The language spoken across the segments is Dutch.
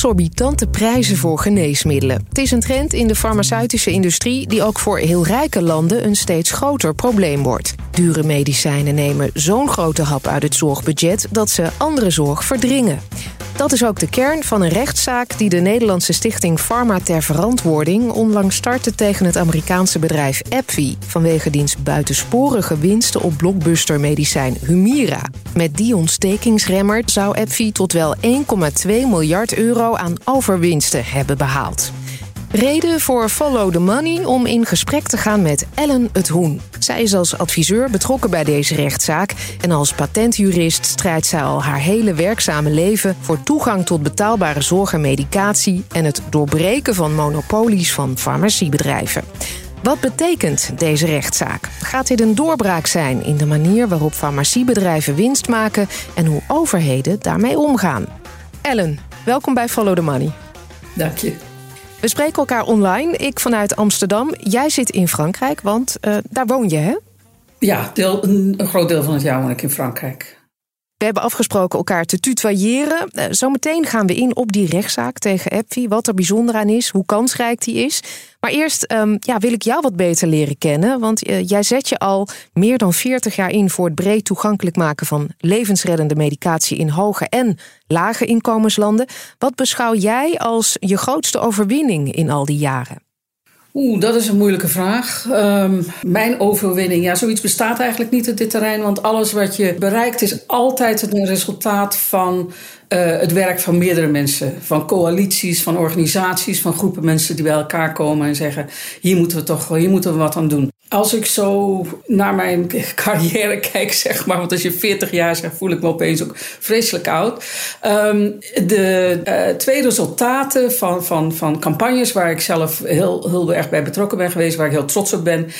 exorbitante prijzen voor geneesmiddelen. Het is een trend in de farmaceutische industrie die ook voor heel rijke landen een steeds groter probleem wordt. Dure medicijnen nemen zo'n grote hap uit het zorgbudget dat ze andere zorg verdringen. Dat is ook de kern van een rechtszaak die de Nederlandse stichting Pharma ter Verantwoording onlangs startte tegen het Amerikaanse bedrijf AbbVie vanwege diens buitensporige winsten op blockbustermedicijn Humira. Met die ontstekingsremmer zou AbbVie tot wel 1,2 miljard euro aan overwinsten hebben behaald. Reden voor Follow the Money om in gesprek te gaan met Ellen het Hoen. Zij is als adviseur betrokken bij deze rechtszaak en als patentjurist strijdt zij al haar hele werkzame leven voor toegang tot betaalbare zorg en medicatie en het doorbreken van monopolies van farmaciebedrijven. Wat betekent deze rechtszaak? Gaat dit een doorbraak zijn in de manier waarop farmaciebedrijven winst maken en hoe overheden daarmee omgaan? Ellen, welkom bij Follow the Money. Dank je. We spreken elkaar online. Ik vanuit Amsterdam. Jij zit in Frankrijk, want uh, daar woon je, hè? Ja, deel, een, een, groot deel van het jaar woon ik in Frankrijk. We hebben afgesproken elkaar te tutoyeren. Uh, zometeen gaan we in op die rechtszaak tegen Epfi. Wat er bijzonder aan is, hoe kansrijk die is. Maar eerst um, ja, wil ik jou wat beter leren kennen. Want uh, jij zet je al meer dan 40 jaar in voor het breed toegankelijk maken van levensreddende medicatie in hoge en lage inkomenslanden. Wat beschouw jij als je grootste overwinning in al die jaren? Oeh, dat is een moeilijke vraag. Um, mijn overwinning, ja, zoiets bestaat eigenlijk niet op dit terrein, want alles wat je bereikt is altijd een resultaat van het werk van meerdere mensen. Van coalities, van organisaties, van groepen mensen die bij elkaar komen en zeggen: hier moeten we toch hier moeten we wat aan doen. Als ik zo naar mijn carrière kijk, zeg maar, want als je 40 jaar zegt, voel ik me opeens ook vreselijk oud. Um, de uh, twee resultaten van, van, van campagnes waar ik zelf heel, heel erg bij betrokken ben geweest, waar ik heel trots op ben,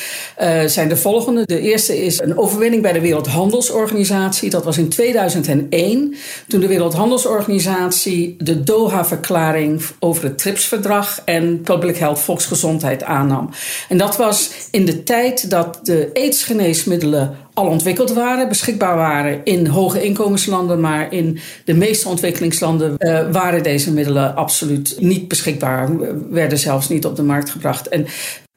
uh, zijn de volgende. De eerste is een overwinning bij de Wereldhandelsorganisatie. Dat was in 2001, toen de Wereldhandelsorganisatie de Doha-verklaring over het TRIPS-verdrag en Public Health, volksgezondheid aannam. En dat was in de tijd dat de aidsgeneesmiddelen al ontwikkeld waren, beschikbaar waren in hoge inkomenslanden, maar in de meeste ontwikkelingslanden uh, waren deze middelen absoluut niet beschikbaar, werden zelfs niet op de markt gebracht. En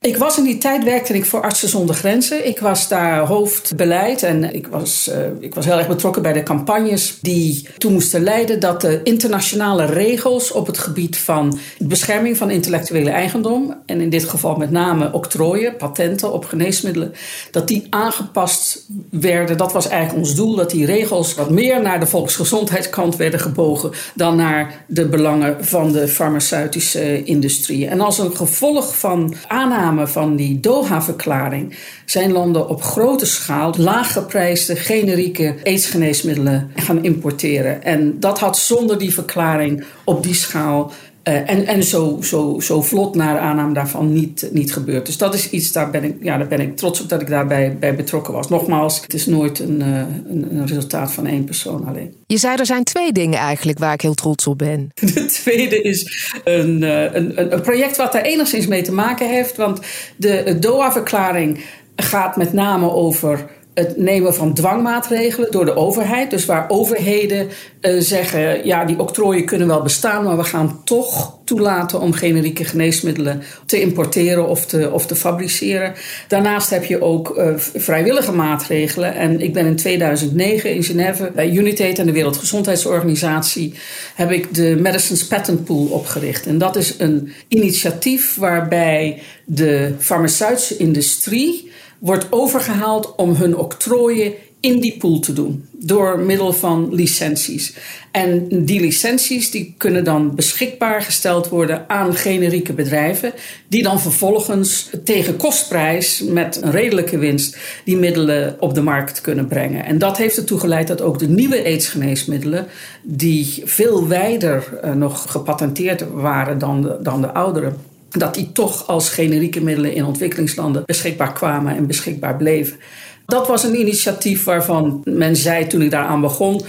ik was in die tijd werkte ik voor Artsen zonder Grenzen. Ik was daar hoofdbeleid en ik was, uh, ik was heel erg betrokken bij de campagnes die toen moesten leiden dat de internationale regels op het gebied van bescherming van intellectuele eigendom, en in dit geval met name octrooien, patenten op geneesmiddelen, dat die aangepast werden. Dat was eigenlijk ons doel, dat die regels wat meer naar de volksgezondheidskant werden gebogen dan naar de belangen van de farmaceutische industrie. En als een gevolg van aanname van die Doha-verklaring zijn landen op grote schaal laaggeprijsde generieke aidsgeneesmiddelen gaan importeren. En dat had zonder die verklaring op die schaal uh, en en zo, zo, zo vlot naar aanname daarvan niet, niet gebeurd. Dus dat is iets, daar ben, ik, ja, daar ben ik trots op dat ik daarbij bij betrokken was. Nogmaals, het is nooit een, uh, een, een, resultaat van één persoon alleen. Je zei er zijn twee dingen eigenlijk waar ik heel trots op ben. De tweede is een, uh, een, een project wat daar enigszins mee te maken heeft. Want de DOA-verklaring gaat met name over het nemen van dwangmaatregelen door de overheid. Dus waar overheden uh, zeggen: ja, die octrooien kunnen wel bestaan, maar we gaan toch toelaten om generieke geneesmiddelen te importeren of te, of te fabriceren. Daarnaast heb je ook uh, vrijwillige maatregelen. En ik ben in 2009 in Genève bij Unitate en de Wereldgezondheidsorganisatie heb ik de Medicines Patent Pool opgericht. En dat is een initiatief waarbij de farmaceutische industrie wordt overgehaald om hun octrooien in die pool te doen. Door middel van licenties. En die licenties die kunnen dan beschikbaar gesteld worden aan generieke bedrijven. Die dan vervolgens tegen kostprijs met een redelijke winst die middelen op de markt kunnen brengen. En dat heeft ertoe geleid dat ook de nieuwe aidsgeneesmiddelen, die veel wijder uh, nog gepatenteerd waren dan de, dan de oudere dat die toch als generieke middelen in ontwikkelingslanden beschikbaar kwamen en beschikbaar bleven. Dat was een initiatief waarvan men zei toen ik daaraan begon.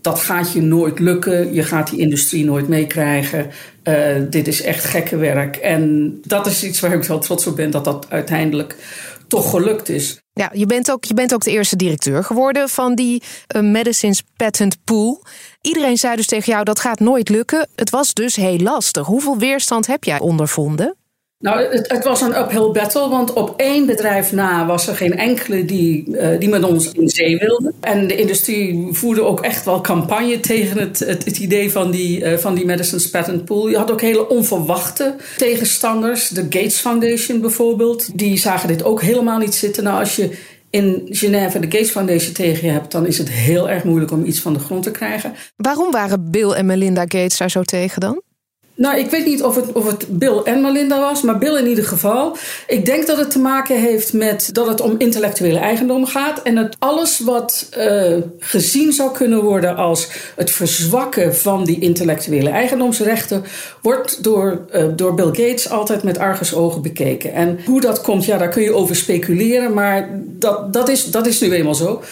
Dat gaat je nooit lukken. Je gaat die industrie nooit meekrijgen. Uh, dit is echt gekke werk. En dat is iets waar ik wel trots op ben dat dat uiteindelijk toch gelukt is. Ja, je bent ook, je bent ook de eerste directeur geworden van die uh, Medicines Patent Pool. Iedereen zei dus tegen jou dat gaat nooit lukken. Het was dus heel lastig. Hoeveel weerstand heb jij ondervonden? Nou, het, het, was een uphill battle, want op één bedrijf na was er geen enkele die, uh, die met ons in zee wilde. En de industrie voerde ook echt wel campagne tegen het, het, het idee van die, uh, van die Medicines Patent Pool. Je had ook hele onverwachte tegenstanders. De Gates Foundation bijvoorbeeld, die zagen dit ook helemaal niet zitten. Nou, als je in Genève de Gates Foundation tegen je hebt, dan is het heel erg moeilijk om iets van de grond te krijgen. Waarom waren Bill en Melinda Gates daar zo tegen dan? Nou, ik weet niet of het, of het Bill en Melinda was, maar Bill in ieder geval. Ik denk dat het te maken heeft met dat het om intellectuele eigendom gaat. En dat alles wat uh, gezien zou kunnen worden als het verzwakken van die intellectuele eigendomsrechten, wordt door, uh, door Bill Gates altijd met argusogen bekeken. En hoe dat komt, ja, daar kun je over speculeren, maar dat, dat, is, dat is nu eenmaal zo.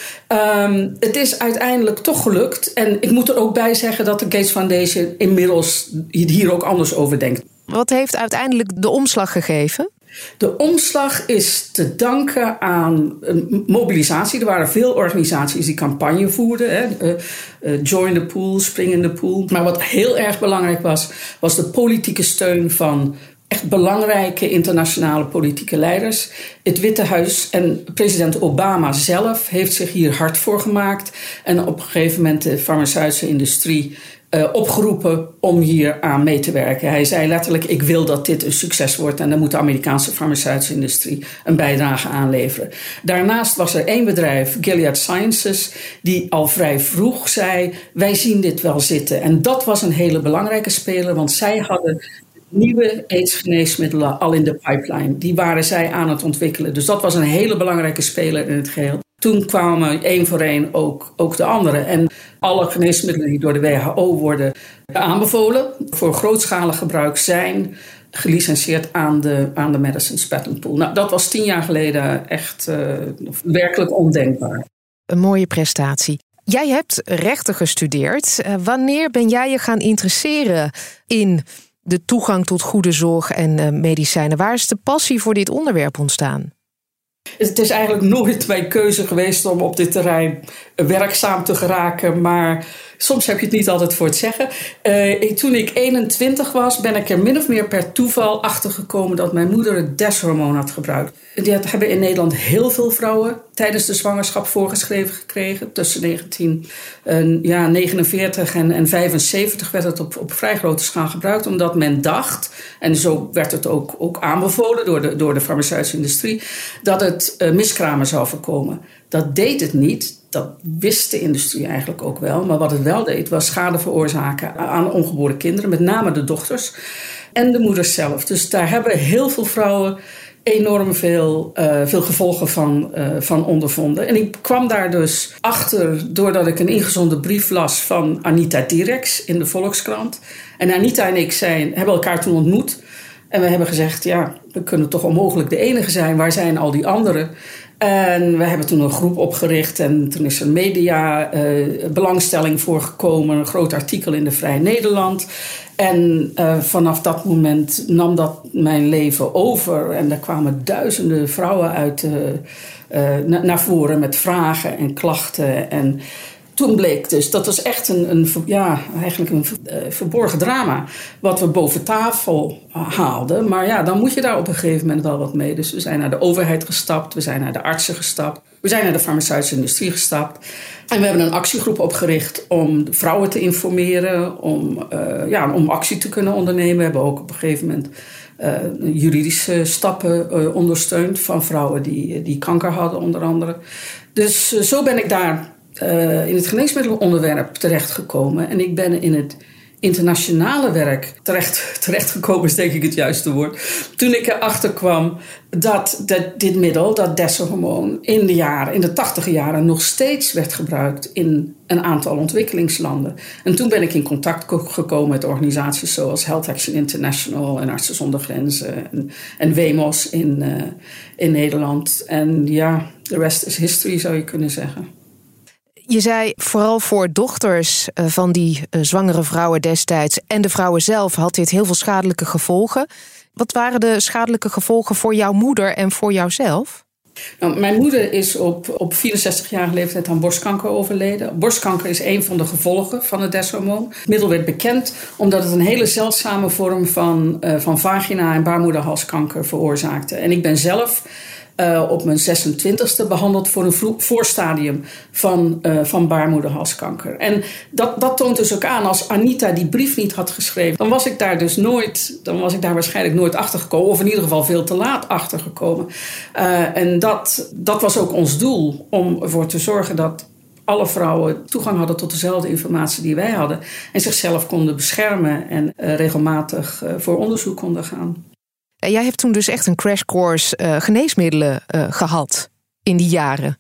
Um, het is uiteindelijk toch gelukt. En ik moet er ook bij zeggen dat de Gates Foundation inmiddels hier ook anders over denkt. Wat heeft uiteindelijk de omslag gegeven? De omslag is te danken aan mobilisatie. Er waren veel organisaties die campagne voerden. Hè. Uh, uh, join the pool, spring in the pool. Maar wat heel erg belangrijk was, was de politieke steun van echt belangrijke internationale politieke leiders. Het Witte Huis en president Obama zelf heeft zich hier hard voor gemaakt. En op een gegeven moment de farmaceutische industrie uh, opgeroepen om hier aan mee te werken. Hij zei letterlijk: Ik wil dat dit een succes wordt en dan moet de Amerikaanse farmaceutische industrie een bijdrage aanleveren. Daarnaast was er één bedrijf, Gilead Sciences, die al vrij vroeg zei: Wij zien dit wel zitten. En dat was een hele belangrijke speler, want zij hadden nieuwe aidsgeneesmiddelen al in de pipeline. Die waren zij aan het ontwikkelen. Dus dat was een hele belangrijke speler in het geheel. Toen kwamen één voor één ook, ook de andere. En alle geneesmiddelen die door de WHO worden aanbevolen voor grootschalig gebruik zijn gelicenseerd aan de, aan de Medicines Patent Pool. Nou, dat was tien jaar geleden echt uh, werkelijk ondenkbaar. Een mooie prestatie. Jij hebt rechten gestudeerd. Uh, wanneer ben jij je gaan interesseren in de toegang tot goede zorg en uh, medicijnen? Waar is de passie voor dit onderwerp ontstaan? Het is eigenlijk nooit mijn keuze geweest om op dit terrein werkzaam te geraken, maar soms heb je het niet altijd voor het zeggen. Uh, toen ik 21 was, ben ik er min of meer per toeval achter gekomen dat mijn moeder het deshormoon had gebruikt. Die hebben in Nederland heel veel vrouwen tijdens de zwangerschap voorgeschreven gekregen. Tussen 1949 en, en 75 werd het op, op vrij grote schaal gebruikt, omdat men dacht, en zo werd het ook, ook aanbevolen door de, door de farmaceutische industrie, dat het uh, miskramen zou voorkomen. Dat deed het niet. Dat wist de industrie eigenlijk ook wel. Maar wat het wel deed, was schade veroorzaken aan ongeboren kinderen, met name de dochters en de moeders zelf. Dus daar hebben heel veel vrouwen enorm veel, uh, veel gevolgen van, uh, van ondervonden. En ik kwam daar dus achter doordat ik een ingezonden brief las van Anita Direx in de Volkskrant. En Anita en ik zijn, hebben elkaar toen ontmoet. En we hebben gezegd, ja, we kunnen toch onmogelijk de enige zijn. Waar zijn al die anderen? En we hebben toen een groep opgericht en toen is er media uh, belangstelling voor gekomen. Een groot artikel in de Vrij Nederland. En uh, vanaf dat moment nam dat mijn leven over. En er kwamen duizenden vrouwen uit uh, naar voren met vragen en klachten. En toen bleek dus, dat was echt een, een ja, eigenlijk een uh, verborgen drama. Wat we boven tafel haalden. Maar ja, dan moet je daar op een gegeven moment wel wat mee. Dus we zijn naar de overheid gestapt, we zijn naar de artsen gestapt, we zijn naar de farmaceutische industrie gestapt. En we hebben een actiegroep opgericht om vrouwen te informeren, om, uh, ja, om actie te kunnen ondernemen. We hebben ook op een gegeven moment juridische stappen ondersteund van vrouwen die, die kanker hadden, onder andere. Dus zo ben ik daar uh, in het geneesmiddelonderwerp terechtgekomen. En ik ben in het internationale werk terecht, terechtgekomen, is denk ik het juiste woord. Toen ik erachter kwam dat, dit middel, dat deshormoon, in de jaren, in de tachtige jaren nog steeds werd gebruikt in een aantal ontwikkelingslanden. En toen ben ik in contact gekomen met organisaties zoals Health Action International en Artsen zonder Grenzen en, WEMOS in, uh, in Nederland. En ja, de rest is history zou je kunnen zeggen. Je zei vooral voor dochters eh, van die eh, zwangere vrouwen destijds en de vrouwen zelf had dit heel veel schadelijke gevolgen. Wat waren de schadelijke gevolgen voor jouw moeder en voor jouzelf? Nou, mijn moeder is op, op 64-jarige leeftijd aan borstkanker overleden. Borstkanker is een van de gevolgen van het deshormoon. Het middel werd bekend omdat het een hele zeldzame vorm van, uh, van vagina- en baarmoederhalskanker veroorzaakte. En ik ben zelf uh, op mijn 26e behandeld voor een voorstadium van, uh, van baarmoederhalskanker. En dat, dat toont dus ook aan, als Anita die brief niet had geschreven, dan was ik daar dus nooit, dan was ik daar waarschijnlijk nooit achter gekomen, of in ieder geval veel te laat achter gekomen. Uh, en dat, dat was ook ons doel, om ervoor te zorgen dat alle vrouwen toegang hadden tot dezelfde informatie die wij hadden. En zichzelf konden beschermen en regelmatig voor onderzoek konden gaan. En jij hebt toen dus echt een crash course uh, geneesmiddelen uh, gehad in die jaren.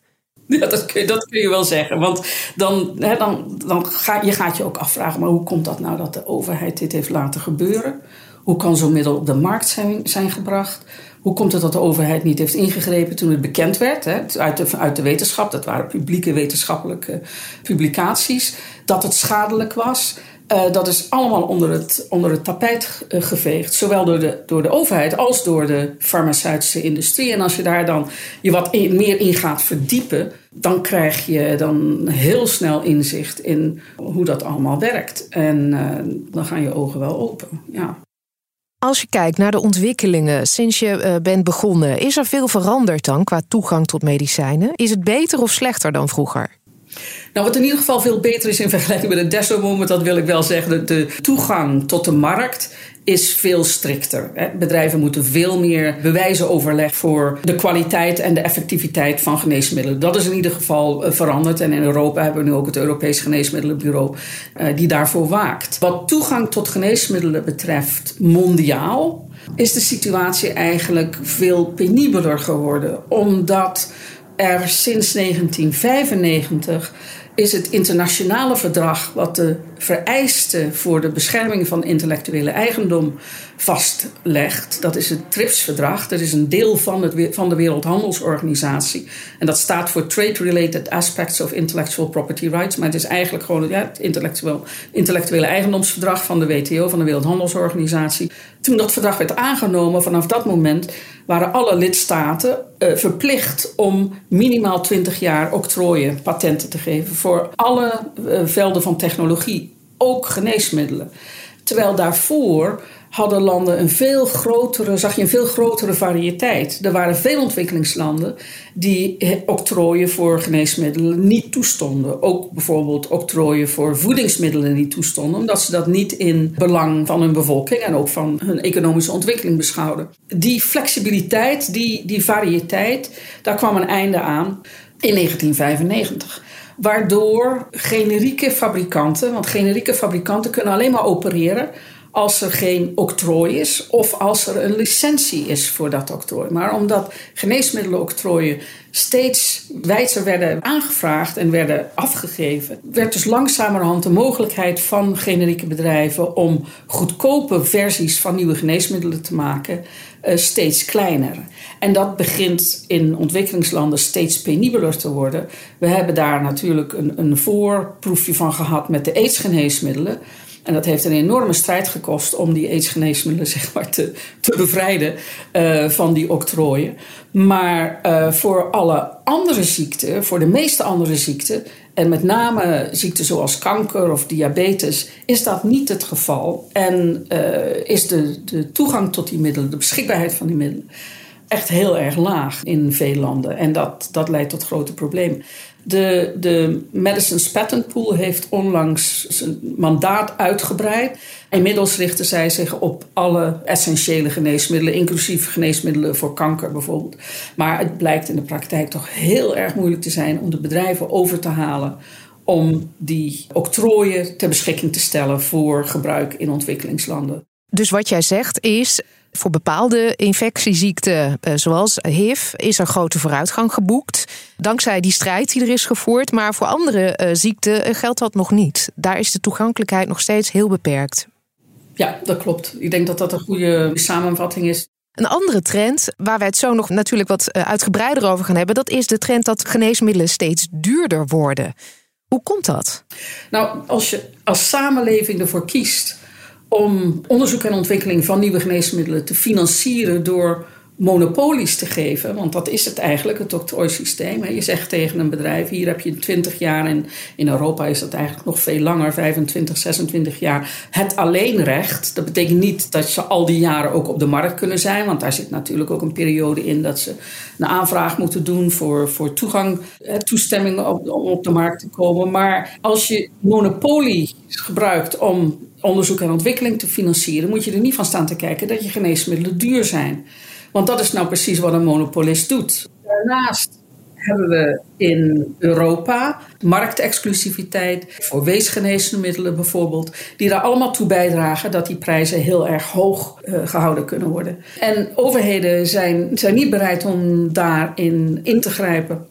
Ja, dat kun, je, dat kun je wel zeggen. Want dan, hè, dan, dan ga je gaat je ook afvragen, maar hoe komt dat nou dat de overheid dit heeft laten gebeuren? Hoe kan zo'n middel op de markt zijn, zijn gebracht? Hoe komt het dat de overheid niet heeft ingegrepen toen het bekend werd? Hè, uit, de, uit de wetenschap, dat waren publieke wetenschappelijke publicaties, dat het schadelijk was. Uh, dat is allemaal onder het, onder het tapijt uh, geveegd. Zowel door de, door de overheid als door de farmaceutische industrie. En als je daar dan je wat meer in gaat verdiepen, dan krijg je dan heel snel inzicht in hoe dat allemaal werkt. En uh, dan gaan je ogen wel open. Ja. Als je kijkt naar de ontwikkelingen sinds je bent begonnen, is er veel veranderd dan qua toegang tot medicijnen? Is het beter of slechter dan vroeger? Nou, wat in ieder geval veel beter is in vergelijking met het Deso-moment, dat wil ik wel zeggen. De toegang tot de markt is veel strikter. Bedrijven moeten veel meer bewijzen overleggen voor de kwaliteit en de effectiviteit van geneesmiddelen. Dat is in ieder geval eh, veranderd. En in Europa hebben we nu ook het Europees Geneesmiddelenbureau uh, die daarvoor waakt. Wat toegang tot geneesmiddelen betreft, mondiaal, is de situatie eigenlijk veel penibeler geworden. Omdat er sinds 1995 is het internationale verdrag wat de vereisten voor de bescherming van intellectuele eigendom vastlegt. Dat is het TRIPS-verdrag. Dat is een deel van, het, van de Wereldhandelsorganisatie. En dat staat voor Trade-Related Aspects of Intellectual Property Rights. Maar het is eigenlijk gewoon ja, het intellectueel, intellectuele eigendomsverdrag van de WTO, van de Wereldhandelsorganisatie. Toen dat verdrag werd aangenomen, vanaf dat moment waren alle lidstaten uh, verplicht om minimaal 20 jaar octrooien, patenten te geven voor alle uh, velden van technologie, ook geneesmiddelen. Terwijl daarvoor hadden landen een veel grotere, zag je een veel grotere variëteit. Er waren veel ontwikkelingslanden die octrooien voor geneesmiddelen niet toestonden. Ook bijvoorbeeld octrooien voor voedingsmiddelen niet toestonden, omdat ze dat niet in belang van hun bevolking en ook van hun economische ontwikkeling beschouwden. Die flexibiliteit, die, die variëteit, daar kwam een einde aan in 1995. Waardoor generieke fabrikanten, want generieke fabrikanten kunnen alleen maar opereren als er geen octrooi is of als er een licentie is voor dat octrooi. Maar omdat geneesmiddelenoctrooien steeds wijdser werden aangevraagd en werden afgegeven, werd dus langzamerhand de mogelijkheid van generieke bedrijven om goedkope versies van nieuwe geneesmiddelen te maken uh, steeds kleiner. En dat begint in ontwikkelingslanden steeds penibeler te worden. We hebben daar natuurlijk een, een voorproefje van gehad met de aidsgeneesmiddelen. En dat heeft een enorme strijd gekost om die aidsgeneesmiddelen zeg maar, te, te bevrijden uh, van die octrooien. Maar uh, voor alle andere ziekten, voor de meeste andere ziekten, en met name ziekten zoals kanker of diabetes, is dat niet het geval. En uh, is de, de toegang tot die middelen, de beschikbaarheid van die middelen, echt heel erg laag in veel landen. En dat, dat leidt tot grote problemen. De, de Medicines Patent Pool heeft onlangs zijn mandaat uitgebreid. Inmiddels richten zij zich op alle essentiële geneesmiddelen, inclusief geneesmiddelen voor kanker bijvoorbeeld. Maar het blijkt in de praktijk toch heel erg moeilijk te zijn om de bedrijven over te halen om die octrooien ter beschikking te stellen voor gebruik in ontwikkelingslanden. Dus wat jij zegt is, voor bepaalde infectieziekten, eh, zoals HIV, is er grote vooruitgang geboekt. Dankzij die strijd die er is gevoerd. Maar voor andere eh, ziekten eh, geldt dat nog niet. Daar is de toegankelijkheid nog steeds heel beperkt. Ja, dat klopt. Ik denk dat dat een goede samenvatting is. Een andere trend, waar wij het zo nog natuurlijk wat uitgebreider over gaan hebben, dat is de trend dat geneesmiddelen steeds duurder worden. Hoe komt dat? Nou, als je als samenleving ervoor kiest om onderzoek en ontwikkeling van nieuwe geneesmiddelen te financieren door monopolies te geven, want dat is het eigenlijk, het octrooisysteem. Je zegt tegen een bedrijf, hier heb je 20 jaar en in Europa is dat eigenlijk nog veel langer, 25, 26 jaar, het alleenrecht. Dat betekent niet dat ze al die jaren ook op de markt kunnen zijn, want daar zit natuurlijk ook een periode in dat ze een aanvraag moeten doen voor, voor toegang, toestemming om op de markt te komen. Maar als je monopolie gebruikt om onderzoek en ontwikkeling te financieren, moet je er niet van staan te kijken dat je geneesmiddelen duur zijn. Want dat is nou precies wat een monopolist doet. Daarnaast hebben we in Europa marktexclusiviteit voor weesgeneesmiddelen bijvoorbeeld, die daar allemaal toe bijdragen dat die prijzen heel erg hoog uh, gehouden kunnen worden. En overheden zijn, zijn niet bereid om daarin in te grijpen.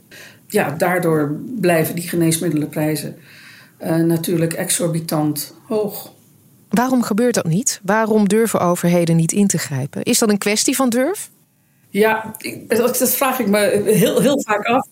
Ja, daardoor blijven die geneesmiddelenprijzen uh, natuurlijk exorbitant hoog. Waarom gebeurt dat niet? Waarom durven overheden niet in te grijpen? Is dat een kwestie van durf? Ja, dat vraag ik me heel, heel vaak af.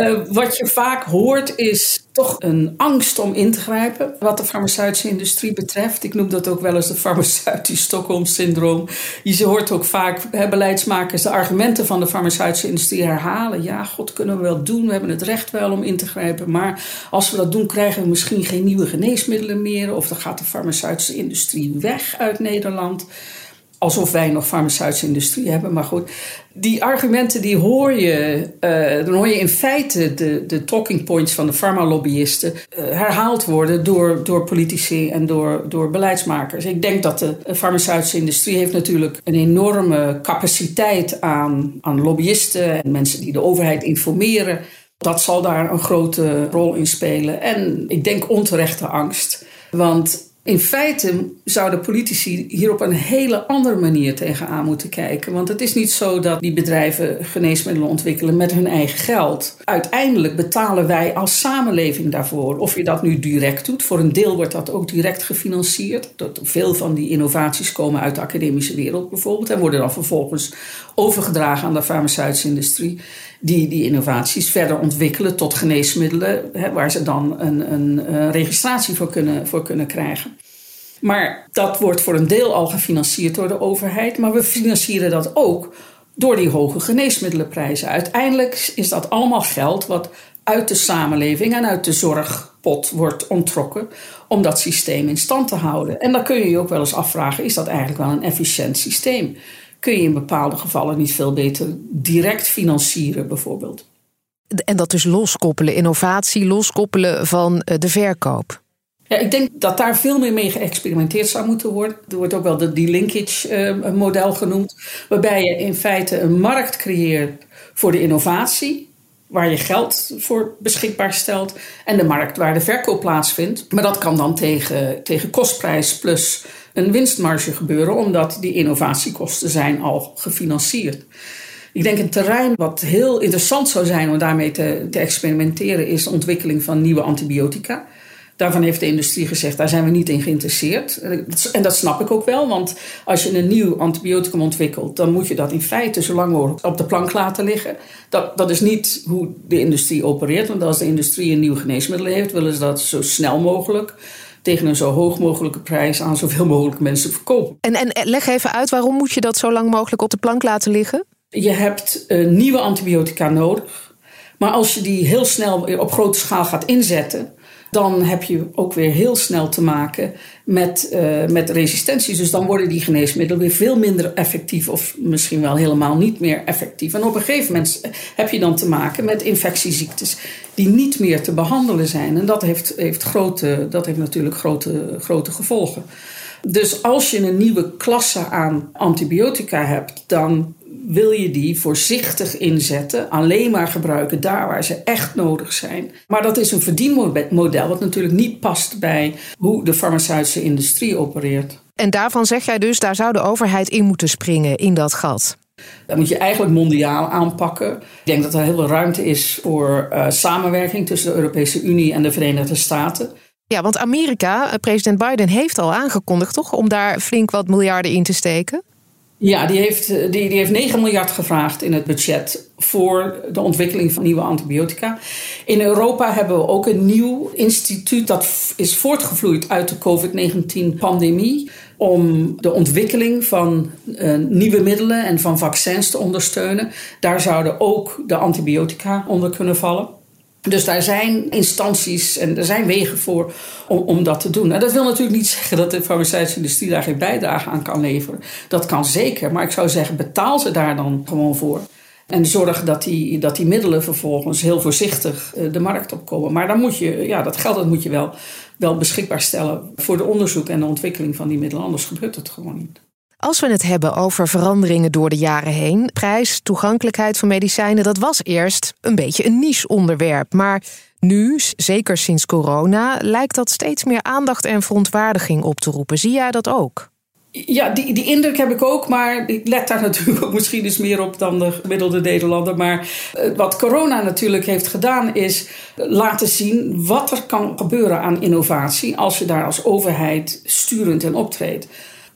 Uh, wat je vaak hoort is toch een angst om in te grijpen. Wat de farmaceutische industrie betreft. Ik noem dat ook wel eens de farmaceutisch Stockholm-syndroom. Je hoort ook vaak beleidsmakers de argumenten van de farmaceutische industrie herhalen. Ja, god, kunnen we wel doen. We hebben het recht wel om in te grijpen. Maar als we dat doen, krijgen we misschien geen nieuwe geneesmiddelen meer. Of dan gaat de farmaceutische industrie weg uit Nederland alsof wij nog farmaceutische industrie hebben. Maar goed, die argumenten die hoor je, uh, dan hoor je in feite de, de talking points van de farmalobbyisten uh, herhaald worden door, door politici en door, door beleidsmakers. Ik denk dat de farmaceutische industrie heeft natuurlijk een enorme capaciteit aan, aan lobbyisten en mensen die de overheid informeren. Dat zal daar een grote rol in spelen. En ik denk onterechte angst. Want in feite zouden politici hier op een hele andere manier tegenaan moeten kijken. Want het is niet zo dat die bedrijven geneesmiddelen ontwikkelen met hun eigen geld. Uiteindelijk betalen wij als samenleving daarvoor. Of je dat nu direct doet. Voor een deel wordt dat ook direct gefinancierd. Dat veel van die innovaties komen uit de academische wereld bijvoorbeeld. En worden dan vervolgens overgedragen aan de farmaceutische industrie die die innovaties verder ontwikkelen tot geneesmiddelen, hè, waar ze dan een, een, een registratie voor kunnen, voor kunnen krijgen. Maar dat wordt voor een deel al gefinancierd door de overheid, maar we financieren dat ook door die hoge geneesmiddelenprijzen. Uiteindelijk is dat allemaal geld wat uit de samenleving en uit de zorgpot wordt ontrokken om dat systeem in stand te houden. En dan kun je je ook wel eens afvragen: is dat eigenlijk wel een efficiënt systeem? Kun je in bepaalde gevallen niet veel beter direct financieren, bijvoorbeeld. En dat dus loskoppelen, innovatie loskoppelen van eh, de verkoop. Ja, ik denk dat daar veel meer mee geëxperimenteerd zou moeten worden. Er wordt ook wel de linkage-model genoemd, waarbij je in feite een markt creëert voor de innovatie, waar je geld voor beschikbaar stelt, en de markt waar de verkoop plaatsvindt. Maar dat kan dan tegen, tegen kostprijs plus een winstmarge gebeuren, omdat die innovatiekosten zijn al gefinancierd. Ik denk een terrein wat heel interessant zou zijn om daarmee te, te experimenteren, is de ontwikkeling van nieuwe antibiotica. Daarvan heeft de industrie gezegd, daar zijn we niet in geïnteresseerd. En dat snap ik ook wel, want als je een nieuw antibioticum ontwikkelt, dan moet je dat in feite zo lang mogelijk op de plank laten liggen. Dat, dat is niet hoe de industrie opereert, want als de industrie een nieuw geneesmiddel heeft, willen ze dat zo snel mogelijk tegen een zo hoog mogelijke prijs aan zoveel mogelijk mensen verkopen. En, en leg even uit, waarom moet je dat zo lang mogelijk op de plank laten liggen? Je hebt uh, nieuwe antibiotica nodig. Maar als je die heel snel op grote schaal gaat inzetten, dan heb je ook weer heel snel te maken met, uh, met resistenties. Dus dan worden die geneesmiddelen weer veel minder effectief of misschien wel helemaal niet meer effectief. En op een gegeven moment heb je dan te maken met infectieziektes die niet meer te behandelen zijn. En dat heeft, heeft, grote, dat heeft natuurlijk grote, grote gevolgen. Dus als je een nieuwe klasse aan antibiotica hebt, dan wil je die voorzichtig inzetten, alleen maar gebruiken daar waar ze echt nodig zijn. Maar dat is een verdienmodel wat natuurlijk niet past bij hoe de farmaceutische industrie opereert. En daarvan zeg jij dus, daar zou de overheid in moeten springen in dat gat. Dat moet je eigenlijk mondiaal aanpakken. Ik denk dat er heel veel ruimte is voor uh, samenwerking tussen de Europese Unie en de Verenigde Staten. Ja, want Amerika, eh, president Biden heeft al aangekondigd toch om daar flink wat miljarden in te steken? Ja, die heeft, die, die heeft 9 miljard gevraagd in het budget voor de ontwikkeling van nieuwe antibiotica. In Europa hebben we ook een nieuw instituut dat is voortgevloeid uit de COVID-19-pandemie om de ontwikkeling van uh, nieuwe middelen en van vaccins te ondersteunen. Daar zouden ook de antibiotica onder kunnen vallen. Dus daar zijn instanties en er zijn wegen voor om, om dat te doen. En dat wil natuurlijk niet zeggen dat de farmaceutische industrie daar geen bijdrage aan kan leveren. Dat kan zeker, maar ik zou zeggen, betaal ze daar dan gewoon voor. En zorg dat die, dat die middelen vervolgens heel voorzichtig eh, de markt opkomen. Maar dan moet je, ja, dat geld dat moet je wel, wel beschikbaar stellen voor de onderzoek en de ontwikkeling van die middelen. Anders gebeurt het gewoon niet. Als we het hebben over veranderingen door de jaren heen, prijs, toegankelijkheid van medicijnen, dat was eerst een beetje een niche onderwerp. Maar nu, zeker sinds corona, lijkt dat steeds meer aandacht en verontwaardiging op te roepen. Zie jij dat ook? Ja, die, die indruk heb ik ook, maar ik let daar natuurlijk ook misschien eens meer op dan de gemiddelde Nederlander. Maar eh, wat corona natuurlijk heeft gedaan, is laten zien wat er kan gebeuren aan innovatie als je daar als overheid sturend in optreedt.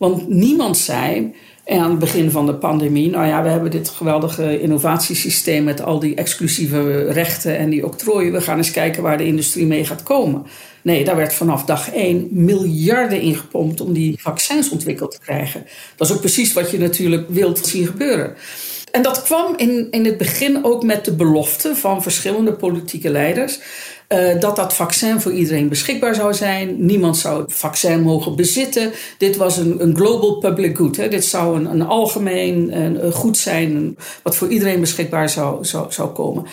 Want niemand zei aan het begin van de pandemie: Nou ja, we hebben dit geweldige innovatiesysteem met al die exclusieve rechten en die octrooien. We gaan eens kijken waar de industrie mee gaat komen. Nee, daar werd vanaf dag één miljarden ingepompt om die vaccins ontwikkeld te krijgen. Dat is ook precies wat je natuurlijk wilt zien gebeuren. En dat kwam in, in het begin ook met de belofte van verschillende politieke leiders. Uh, dat dat vaccin voor iedereen beschikbaar zou zijn. Niemand zou het vaccin mogen bezitten. Dit was een, een global public good. Hè. Dit zou een, een algemeen een, goed zijn, wat voor iedereen beschikbaar zou, zou, zou komen.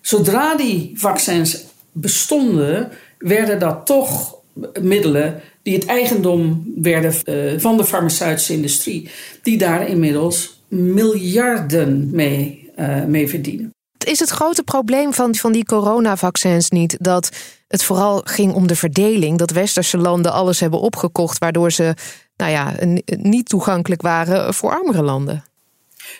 Zodra die vaccins bestonden, werden dat toch middelen die het eigendom werden uh, van de farmaceutische industrie, die daar inmiddels miljarden mee, uh, mee verdienen. Is het grote probleem van, van die coronavaccins niet dat het vooral ging om de verdeling? Dat westerse landen alles hebben opgekocht, waardoor ze nou ja, niet toegankelijk waren voor armere landen?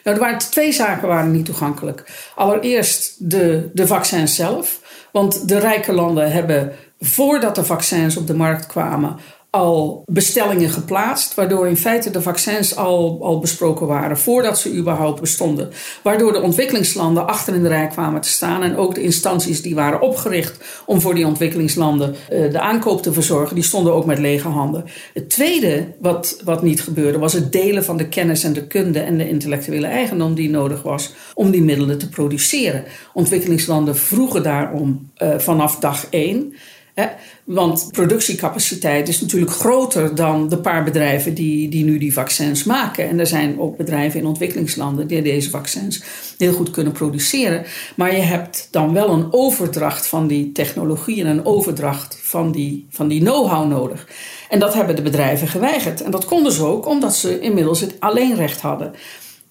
Nou, er waren twee zaken waren niet toegankelijk. Allereerst de, de vaccins zelf. Want de rijke landen hebben voordat de vaccins op de markt kwamen bestellingen geplaatst, waardoor in feite de vaccins al, al besproken waren voordat ze überhaupt bestonden. Waardoor de ontwikkelingslanden achter in de rij kwamen te staan en ook de instanties die waren opgericht om voor die ontwikkelingslanden uh, de aankoop te verzorgen, die stonden ook met lege handen. Het tweede wat, wat niet gebeurde was het delen van de kennis en de kunde en de intellectuele eigendom die nodig was om die middelen te produceren. Ontwikkelingslanden vroegen daarom uh, vanaf dag één. Want productiecapaciteit is natuurlijk groter dan de paar bedrijven die, die nu die vaccins maken. En er zijn ook bedrijven in ontwikkelingslanden die deze vaccins heel goed kunnen produceren. Maar je hebt dan wel een overdracht van die technologie en een overdracht van die, van die know-how nodig. En dat hebben de bedrijven geweigerd. En dat konden ze ook omdat ze inmiddels het alleenrecht hadden.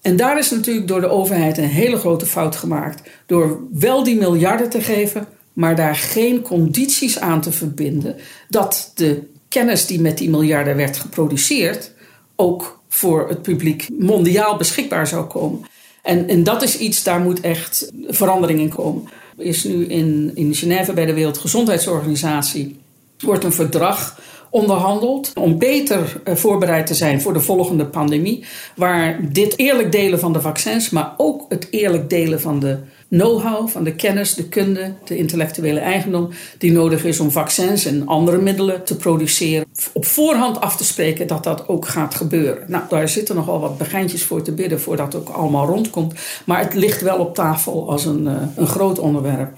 En daar is natuurlijk door de overheid een hele grote fout gemaakt. Door wel die miljarden te geven, maar daar geen condities aan te verbinden dat de kennis die met die miljarden werd geproduceerd ook voor het publiek mondiaal beschikbaar zou komen. En, en dat is iets, daar moet echt verandering in komen. Is nu in, in Genève bij de Wereldgezondheidsorganisatie wordt een verdrag onderhandeld om beter eh, voorbereid te zijn voor de volgende pandemie, waar dit eerlijk delen van de vaccins, maar ook het eerlijk delen van de know-how, van de kennis, de kunde, de intellectuele eigendom die nodig is om vaccins en andere middelen te produceren. Op voorhand af te spreken dat dat ook gaat gebeuren. Nou, daar zitten nogal wat begijntjes voor te bidden voordat het ook allemaal rondkomt. Maar het ligt wel op tafel als een, uh, een groot onderwerp.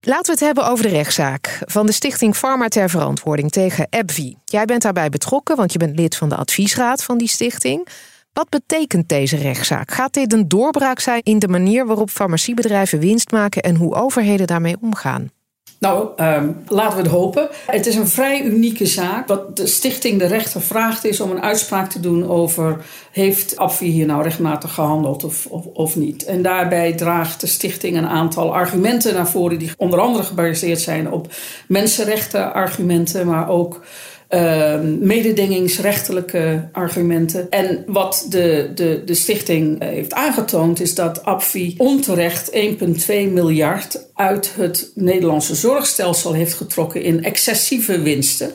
Laten we het hebben over de rechtszaak van de Stichting Pharma ter Verantwoording tegen AbbVie. Jij bent daarbij betrokken, want je bent lid van de adviesraad van die stichting. Wat betekent deze rechtszaak? Gaat dit een doorbraak zijn in de manier waarop farmaciebedrijven winst maken en hoe overheden daarmee omgaan? Nou, um, laten we het hopen. Het is een vrij unieke zaak. Wat de stichting de rechter vraagt is om een uitspraak te doen over... heeft Abvi hier nou rechtmatig gehandeld of, of, of, niet? En daarbij draagt de stichting een aantal argumenten naar voren... die onder andere gebaseerd zijn op mensenrechtenargumenten... maar ook uh, mededingingsrechtelijke argumenten. En wat de, de, de stichting eh, heeft aangetoond is dat APFI onterecht 1,2 miljard uit het Nederlandse zorgstelsel heeft getrokken in excessieve winsten.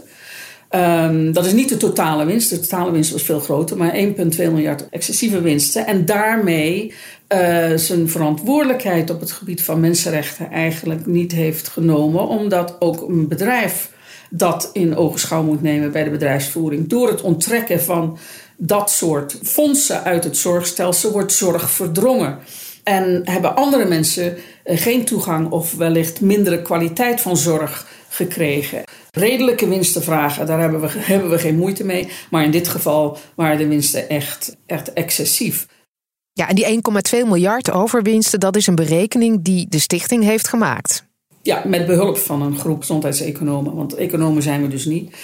Ehm, dat is niet de totale winst. De totale winst was veel groter, maar 1,2 miljard excessieve winsten. En daarmee uh, zijn verantwoordelijkheid op het gebied van mensenrechten eigenlijk niet heeft genomen, omdat ook een bedrijf dat in ogenschouw moet nemen bij de bedrijfsvoering. Door het onttrekken van dat soort fondsen uit het zorgstelsel wordt zorg verdrongen. En hebben andere mensen eh, geen toegang of wellicht mindere kwaliteit van zorg gekregen. Redelijke winsten vragen, daar hebben we, hebben we geen moeite mee. Maar in dit geval waren de winsten echt, echt excessief. Ja, en die 1,2 miljard overwinsten, dat is een berekening die de stichting heeft gemaakt. Ja, met behulp van een groep gezondheidseconomen. Want economen zijn we dus niet.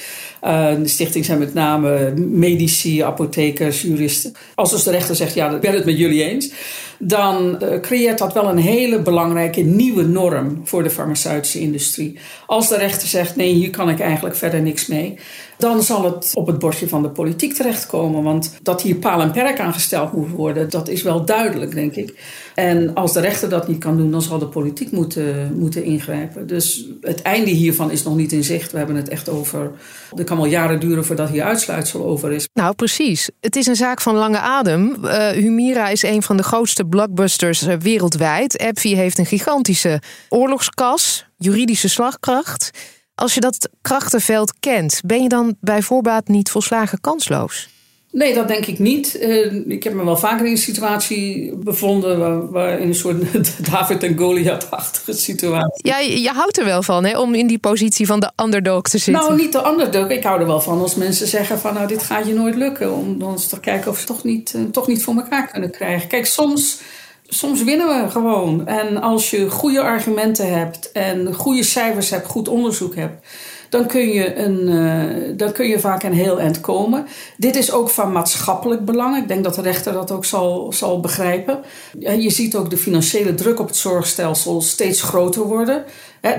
Uh, de stichting zijn met name medici, apothekers, juristen. Als dus de rechter zegt, ja, ik ben het met jullie eens dan uh, creëert dat wel een hele belangrijke nieuwe norm voor de farmaceutische industrie. Als de rechter zegt: nee, hier kan ik eigenlijk verder niks mee, dan zal het op het bordje van de politiek terechtkomen. Want dat hier paal en perk aangesteld moet worden, dat is wel duidelijk, denk ik. En als de rechter dat niet kan doen, dan zal de politiek moeten, moeten ingrijpen. Dus het einde hiervan is nog niet in zicht. We hebben het echt over. Het kan wel jaren duren voordat hier uitsluitsel over is. Nou, precies. Het is een zaak van lange adem. Uh, Humira is een van de grootste blockbusters eh, wereldwijd. AbbVie heeft een gigantische oorlogskas, juridische slagkracht. Als je dat krachtenveld kent, ben je dan bij voorbaat niet volslagen kansloos? Nee, dat denk ik niet. Uh, ik heb me wel vaker in een situatie bevonden waar, waar in een soort David en Goliath-achtige situatie. Ja, je, houdt er wel van, hè, om in die positie van de underdog te zitten. Nou, niet de underdog. Ik hou er wel van als mensen zeggen van, nou, dit gaat je nooit lukken. Om dan eens te kijken of ze toch niet, uh, toch niet voor elkaar kunnen krijgen. Kijk, soms soms winnen we gewoon. En als je goede argumenten hebt en goede cijfers hebt, goed onderzoek hebt, dan kun je, een, uh, dan kun je vaak een heel eind komen. Dit is ook van maatschappelijk belang. Ik denk dat de rechter dat ook zal, zal begrijpen. Je ziet ook de financiële druk op het zorgstelsel steeds groter worden.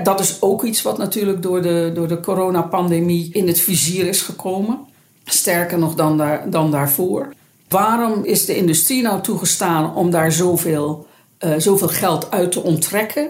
Dat is ook iets wat natuurlijk door de, door de coronapandemie in het vizier is gekomen. Sterker nog dan, daar, dan daarvoor. Waarom is de industrie nou toegestaan om daar zoveel, uh, zoveel geld uit te onttrekken?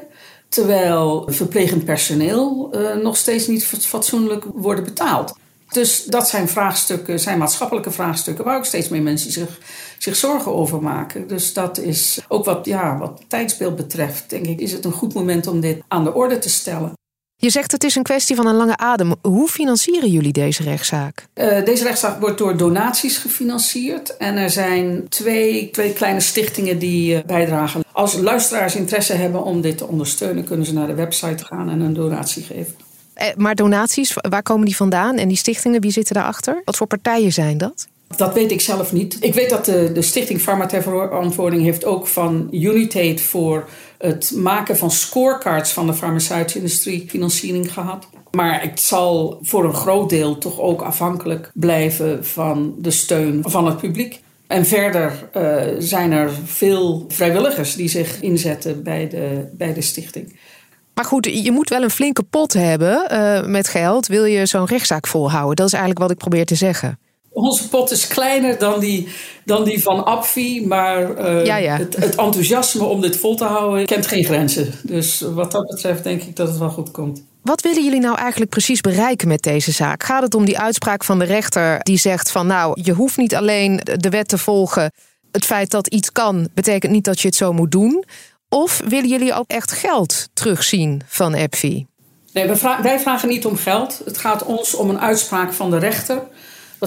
Terwijl verplegend personeel uh, nog steeds niet fatsoenlijk worden betaald. Dus dat zijn vraagstukken, zijn maatschappelijke vraagstukken waar ook steeds meer mensen zich, zich zorgen over maken. Dus dat is ook wat, ja, wat tijdsbeeld betreft, denk ik, is het een goed moment om dit aan de orde te stellen. Je zegt het is een kwestie van een lange adem. Hoe financieren jullie deze rechtszaak? Uh, deze rechtszaak wordt door donaties gefinancierd. En er zijn twee, twee kleine stichtingen die uh, bijdragen. Als luisteraars interesse hebben om dit te ondersteunen, kunnen ze naar de website gaan en een donatie geven. Eh, maar donaties, waar komen die vandaan? En die stichtingen, wie zitten daarachter? Wat voor partijen zijn dat? Dat weet ik zelf niet. Ik weet dat de, de Stichting Pharma ter Verantwoording heeft ook van Unitate voor het maken van scorecards van de farmaceutische industrie financiering gehad. Maar het zal voor een groot deel toch ook afhankelijk blijven van de steun van het publiek. En verder uh, zijn er veel vrijwilligers die zich inzetten bij de, bij de stichting. Maar goed, je moet wel een flinke pot hebben uh, met geld. Wil je zo'n rechtszaak volhouden? Dat is eigenlijk wat ik probeer te zeggen onze pot is kleiner dan die, dan die van Apfi. Maar uh, Het, het, enthousiasme om dit vol te houden kent geen grenzen. Dus wat dat betreft denk ik dat het wel goed komt. Wat willen jullie nou eigenlijk precies bereiken met deze zaak? Gaat het om die uitspraak van de rechter die zegt van nou, je hoeft niet alleen de wet te volgen. Het feit dat iets kan, betekent niet dat je het zo moet doen. Of willen jullie ook echt geld terugzien van EPFI? Nee, wij vragen niet om geld. Het gaat ons om een uitspraak van de rechter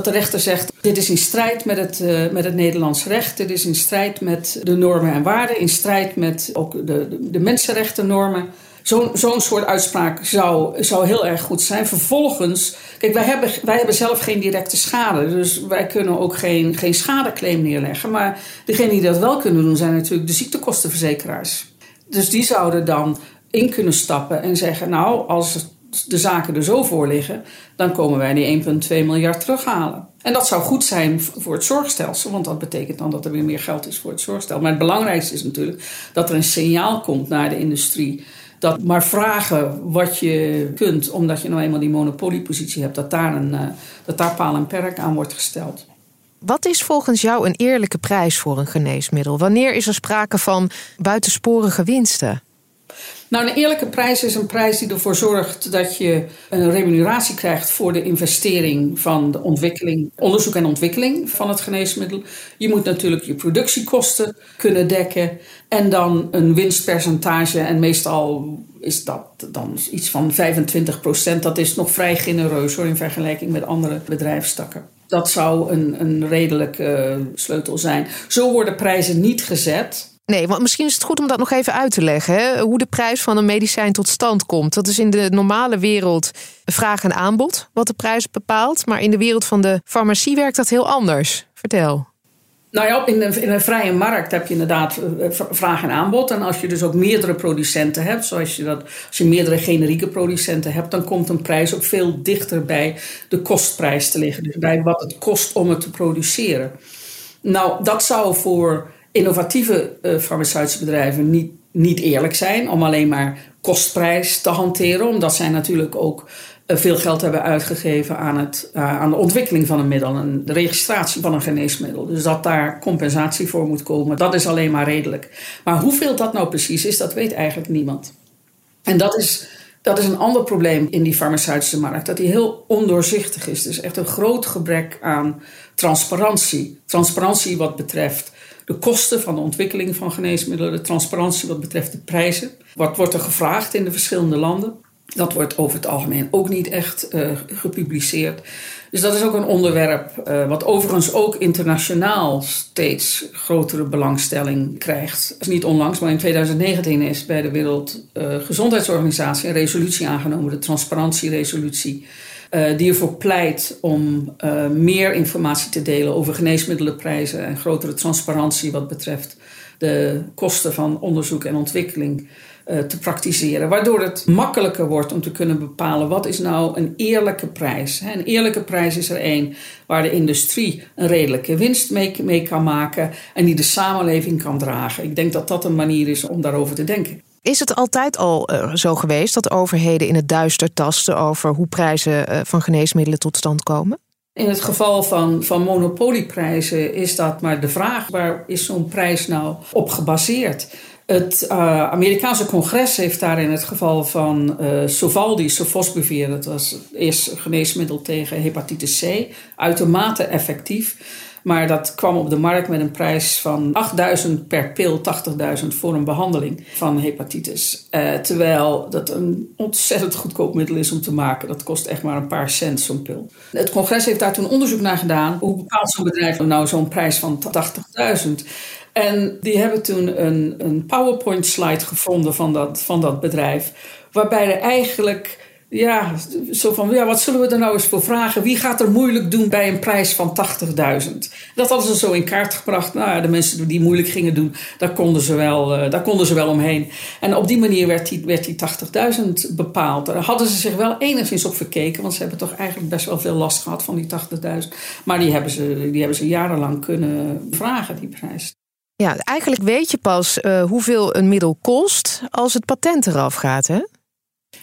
dat de rechter zegt: dit is in strijd met het, uh, met het Nederlands recht, dit is in strijd met de normen en waarden, in strijd met ook de, de, de mensenrechtennormen. Zo'n zo'n soort uitspraak zou, zou heel erg goed zijn. Vervolgens, kijk, wij hebben, wij hebben zelf geen directe schade, dus wij kunnen ook geen, geen schadeclaim neerleggen. Maar degenen die dat wel kunnen doen, zijn natuurlijk de ziektekostenverzekeraars. Dus die zouden dan in kunnen stappen en zeggen: Nou, als de zaken er zo voor liggen, dan komen wij die 1,2 miljard terughalen. En dat zou goed zijn voor het zorgstelsel, want dat betekent dan dat er weer meer geld is voor het zorgstelsel. Maar het belangrijkste is natuurlijk dat er een signaal komt naar de industrie. Dat maar vragen wat je kunt, omdat je nou eenmaal die monopoliepositie hebt, dat daar, een, uh, dat daar paal en perk aan wordt gesteld. Wat is volgens jou een eerlijke prijs voor een geneesmiddel? Wanneer is er sprake van buitensporige winsten? Nou, een eerlijke prijs is een prijs die ervoor zorgt dat je een remuneratie krijgt voor de investering van de ontwikkeling, onderzoek en ontwikkeling van het geneesmiddel. Je moet natuurlijk je productiekosten kunnen dekken en dan een winstpercentage. En meestal is dat dan iets van 25 procent. Dat is nog vrij genereus hoor in vergelijking met andere bedrijfstakken. Dat zou een, een redelijke sleutel zijn. Zo worden prijzen niet gezet. Nee, want misschien is het goed om dat nog even uit te leggen. Hè? Hoe de prijs van een medicijn tot stand komt. Dat is in de normale wereld vraag en aanbod wat de prijs bepaalt. Maar in de wereld van de farmacie werkt dat heel anders. Vertel. Nou ja, in een, in een vrije markt heb je inderdaad eh, eh, vraag en aanbod. En als je dus ook meerdere producenten hebt, zoals je dat, als je meerdere generieke producenten hebt, dan komt een prijs ook veel dichter bij de kostprijs te liggen. Dus bij wat het kost om het te produceren. Nou, dat zou voor innovatieve uh, farmaceutische bedrijven niet, niet eerlijk zijn om alleen maar kostprijs te hanteren, omdat zij natuurlijk ook uh, veel geld hebben uitgegeven aan, het, uh, aan de ontwikkeling van een middel en de registratie van een geneesmiddel. Dus dat daar compensatie voor moet komen, dat is alleen maar redelijk. Maar hoeveel dat nou precies is, dat weet eigenlijk niemand. En dat is, dat is een ander probleem in die farmaceutische markt, dat die heel ondoorzichtig is. Dus echt een groot gebrek aan transparantie. Transparantie wat betreft de kosten van de ontwikkeling van geneesmiddelen, de transparantie wat betreft de prijzen. Wat wordt er gevraagd in de verschillende landen? Dat wordt over het algemeen ook niet echt uh, gepubliceerd. Dus dat is ook een onderwerp uh, wat overigens ook internationaal steeds grotere belangstelling krijgt. is niet onlangs, maar in 2019 is bij de Wereldgezondheidsorganisatie uh, een resolutie aangenomen, de transparantieresolutie uh, die ervoor pleit om uh, meer informatie te delen over geneesmiddelenprijzen en grotere transparantie wat betreft de kosten van onderzoek en ontwikkeling uh, te praktiseren. Waardoor het makkelijker wordt om te kunnen bepalen wat is nou een eerlijke prijs. Een eerlijke prijs is er één waar de industrie een redelijke winst mee kan maken en die de samenleving kan dragen. Ik denk dat dat een manier is om daarover te denken. Is het altijd al uh, zo geweest dat overheden in het duister tasten over hoe prijzen uh, van geneesmiddelen tot stand komen? In het geval van, van monopolieprijzen is dat maar de vraag: waar is zo'n prijs nou op gebaseerd? Het uh, Amerikaanse congres heeft daar in het geval van uh, Sovaldi, Sofosbuvir, dat was eerst geneesmiddel tegen hepatitis C, uitermate effectief. Maar dat kwam op de markt met een prijs van 8000 per pil, 80.000 voor een behandeling van hepatitis. Uh, terwijl dat een ontzettend goedkoop middel is om te maken. Dat kost echt maar een paar cent zo'n pil. Het congres heeft daar toen onderzoek naar gedaan. Hoe bepaalt zo'n bedrijf nou zo'n prijs van 80.000? En die hebben toen een, een PowerPoint-slide gevonden van dat, van dat bedrijf. Waarbij er eigenlijk ja, zo van, ja, wat zullen we er nou eens voor vragen? Wie gaat er moeilijk doen bij een prijs van 80.000? Dat hadden ze zo in kaart gebracht. Nou de mensen die moeilijk gingen doen, daar konden ze wel, uh, daar konden ze wel omheen. En op die manier werd die, werd die 80.000 bepaald. Daar hadden ze zich wel enigszins op verkeken, want ze hebben toch eigenlijk best wel veel last gehad van die 80.000. Maar die hebben, ze, die hebben ze jarenlang kunnen vragen, die prijs. Ja, eigenlijk weet je pas uh, hoeveel een middel kost als het patent eraf gaat, hè?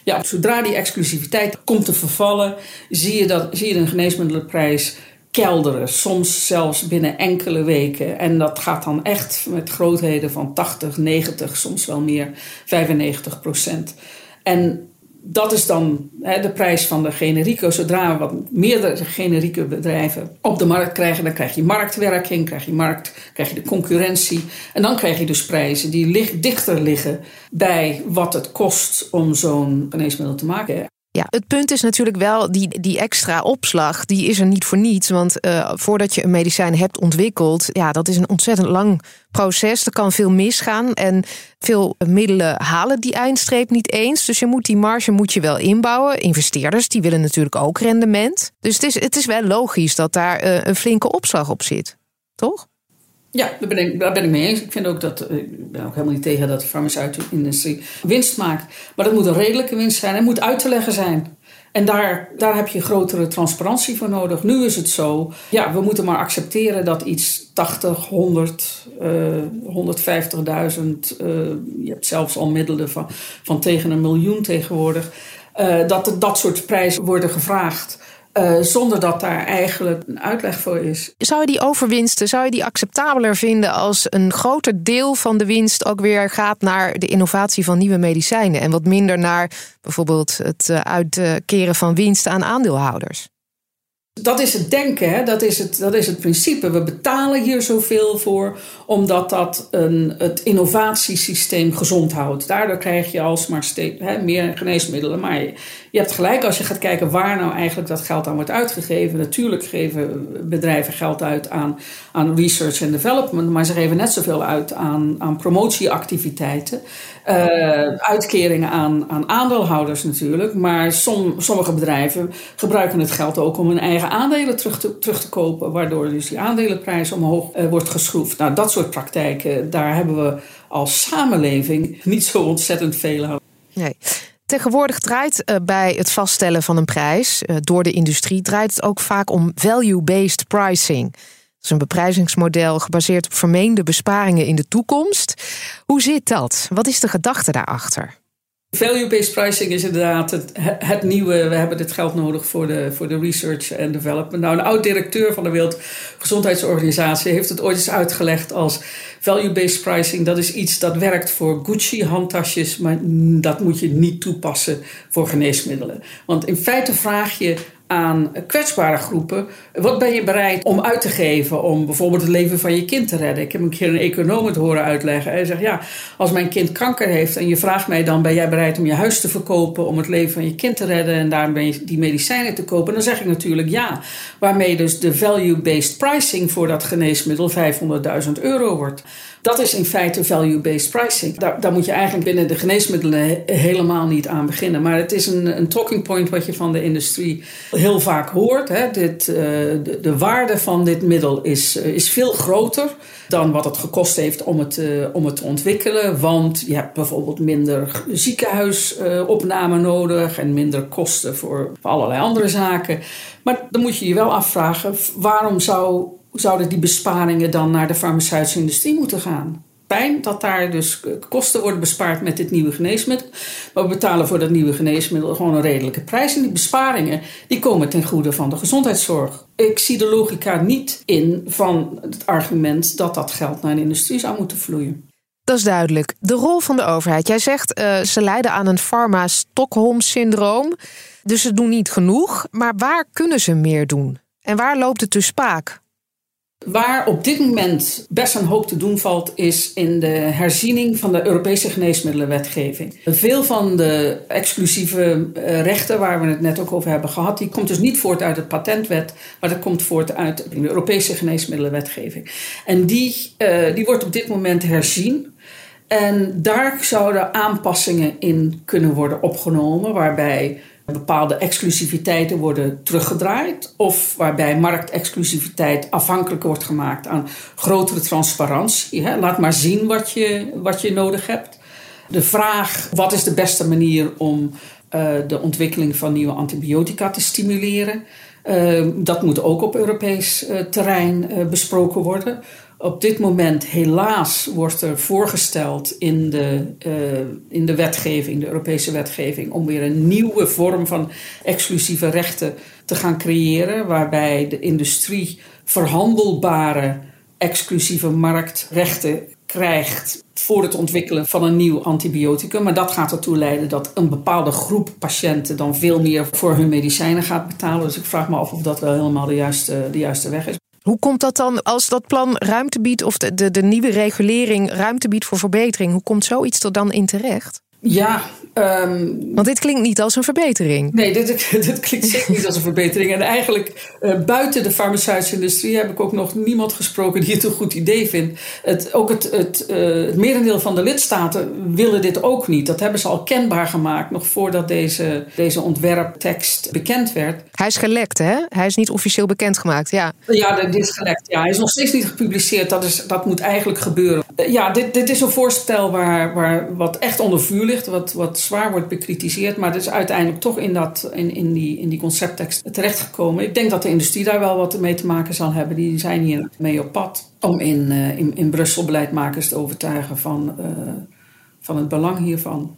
Ja, zodra die exclusiviteit komt te vervallen, zie je, dat, zie je een geneesmiddelenprijs kelderen. Soms zelfs binnen enkele weken. En dat gaat dan echt met grootheden van 80, 90, soms wel meer 95 procent. En dat is dan hè, de prijs van de generieke. Zodra we wat meerdere generieke bedrijven op de markt krijgen, dan krijg je marktwerking, krijg je, markt, krijg je de concurrentie. En dan krijg je dus prijzen die dichter liggen bij wat het kost om zo'n geneesmiddel te maken. Ja, het punt is natuurlijk wel, die, die extra opslag, die is er niet voor niets. Want uh, voordat je een medicijn hebt ontwikkeld, ja, dat is een ontzettend lang proces. Er kan veel misgaan en veel middelen halen die eindstreep niet eens. Dus je moet die marge moet je wel inbouwen. Investeerders, die willen natuurlijk ook rendement. Dus het is, het is wel logisch dat daar uh, een flinke opslag op zit, toch? Ja, daar ben, ik, ben ik mee eens. Ik vind ook dat, eh, ik ben ook helemaal niet tegen dat de farmaceutische industrie winst maakt. Maar dat moet een redelijke winst zijn en moet uit te leggen zijn. En daar, daar heb je grotere transparantie voor nodig. Nu is het zo, ja, we moeten maar accepteren dat iets 80, 100, uh, 150.000, uh, je hebt zelfs al middelen van, van tegen een miljoen tegenwoordig, uh, dat dat soort prijzen worden gevraagd. Uh, zonder dat daar eigenlijk een uitleg voor is. Zou je die overwinsten, zou je die acceptabeler vinden als een groter deel van de winst ook weer gaat naar de innovatie van nieuwe medicijnen en wat minder naar bijvoorbeeld het eh, uitkeren van winsten aan aandeelhouders? Dat is het denken, hè? Dat, is het, dat is het principe. We betalen hier zoveel voor omdat dat een, het innovatiesysteem gezond houdt. Daardoor krijg je alsmaar steeds, hè, meer geneesmiddelen. Maar je, je, hebt gelijk als je gaat kijken waar nou eigenlijk dat geld aan wordt uitgegeven. Natuurlijk geven bedrijven geld uit aan, aan research en development, maar ze geven net zoveel uit aan, aan promotieactiviteiten. Uh, uitkeringen aan, aan aandeelhouders natuurlijk. Maar som, sommige bedrijven gebruiken het geld ook om hun eigen aandelen terug te, terug te kopen. Waardoor dus die aandelenprijs omhoog uh, wordt geschroefd. Nou, dat soort praktijken, daar hebben we als samenleving niet zo ontzettend veel aan. Nee. Tegenwoordig draait uh, bij het vaststellen van een prijs door de industrie draait het ook vaak om value-based pricing is een beprijzingsmodel gebaseerd op vermeende besparingen in de toekomst. Hoe zit dat? Wat is de gedachte daarachter? Value-based pricing is inderdaad het, nieuwe. We hebben dit geld nodig voor de, voor de research en development. Nou, een oud-directeur van de Wereldgezondheidsorganisatie heeft het ooit eens uitgelegd als value-based pricing. Dat is iets dat werkt voor Gucci-handtasjes, maar dat moet je niet toepassen voor geneesmiddelen. Want in feite vraag je aan kwetsbare groepen. Wat ben je bereid om uit te geven om bijvoorbeeld het leven van je kind te redden? Ik heb een keer een econoom het horen uitleggen. Hij zegt: Ja, als mijn kind kanker heeft en je vraagt mij dan: ben jij bereid om je huis te verkopen om het leven van je kind te redden en daarmee die medicijnen te kopen? Dan zeg ik natuurlijk ja. Waarmee dus de value-based pricing voor dat geneesmiddel 500.000 euro wordt. Dat is in feite value-based pricing. Daar, moet je eigenlijk binnen de geneesmiddelen helemaal niet aan beginnen. Maar het is een, een talking point wat je van de industrie heel vaak hoort. Hè. Dit, uh, de, de, waarde van dit middel is, uh, is veel groter dan wat het gekost heeft om het, uh, om het te ontwikkelen. Want je hebt bijvoorbeeld minder ziekenhuisopname nodig en minder kosten voor, voor allerlei andere zaken. Maar dan moet je je wel afvragen: waarom zou zouden die besparingen dan naar de farmaceutische industrie moeten gaan? Pijn dat daar dus kosten worden bespaard met dit nieuwe geneesmiddel. Maar we betalen voor dat nieuwe geneesmiddel gewoon een redelijke prijs. En die besparingen die komen ten goede van de gezondheidszorg. Ik zie de logica niet in van het argument dat dat geld naar de industrie zou moeten vloeien. Dat is duidelijk. De rol van de overheid. Jij zegt uh, ze lijden aan een pharma-Stockholm-syndroom. Dus ze doen niet genoeg. Maar waar kunnen ze meer doen? En waar loopt het dus spaak? Waar op dit moment best een hoop te doen valt, is in de herziening van de Europese geneesmiddelenwetgeving. Veel van de exclusieve eh, rechten waar we het net ook over hebben gehad, die komt dus niet voort uit de patentwet, maar dat komt voort uit de Europese geneesmiddelenwetgeving. En die, uh, die wordt op dit moment herzien. En daar zouden aanpassingen in kunnen worden opgenomen, waarbij bepaalde exclusiviteiten worden teruggedraaid of waarbij marktexclusiviteit afhankelijk wordt gemaakt aan grotere transparantie. Hè? Laat maar zien wat je, wat je nodig hebt. De vraag wat is de beste manier om uh, de ontwikkeling van nieuwe antibiotica te stimuleren. Uh, dat moet ook op Europees uh, terrein besproken worden. Op dit moment, helaas, wordt er voorgesteld in de, uh, in de wetgeving, de Europese wetgeving, om weer een nieuwe vorm van exclusieve rechten te gaan creëren, waarbij de industrie verhandelbare exclusieve marktrechten krijgt voor het ontwikkelen van een nieuw antibioticum. Maar dat gaat ertoe leiden dat een bepaalde groep patiënten dan veel meer voor hun medicijnen gaat betalen. Dus ik vraag me af of dat wel helemaal de juiste, de juiste weg is. Hoe komt dat dan als dat plan ruimte biedt, of de, de, de nieuwe regulering ruimte biedt voor verbetering? Hoe komt zoiets er dan in terecht? Ja, Um, Want dit klinkt niet als een verbetering. Nee, dit, dit klinkt zeker niet als een verbetering. En eigenlijk uh, buiten de farmaceutische industrie heb ik ook nog niemand gesproken die het een goed idee vindt. Het, ook het, het, uh, het merendeel van de lidstaten willen dit ook niet. Dat hebben ze al kenbaar gemaakt nog voordat deze, deze ontwerptekst bekend werd. Hij is gelekt, hè? Hij is niet officieel bekendgemaakt, ja. Ja, dit is gelekt. Ja, hij is nog steeds niet gepubliceerd. Dat, is, dat moet eigenlijk gebeuren. Uh, ja, dit, dit is een voorstel waar, waar wat echt onder vuur ligt. Wat, wat zwaar wordt bekritiseerd, maar het is uiteindelijk toch in, dat, in, in, die, in die concepttekst terechtgekomen. Ik denk dat de industrie daar wel wat mee te maken zal hebben. Die zijn hier mee op pad om in, uh, in, in Brussel beleidmakers te overtuigen van, uh, van het belang hiervan.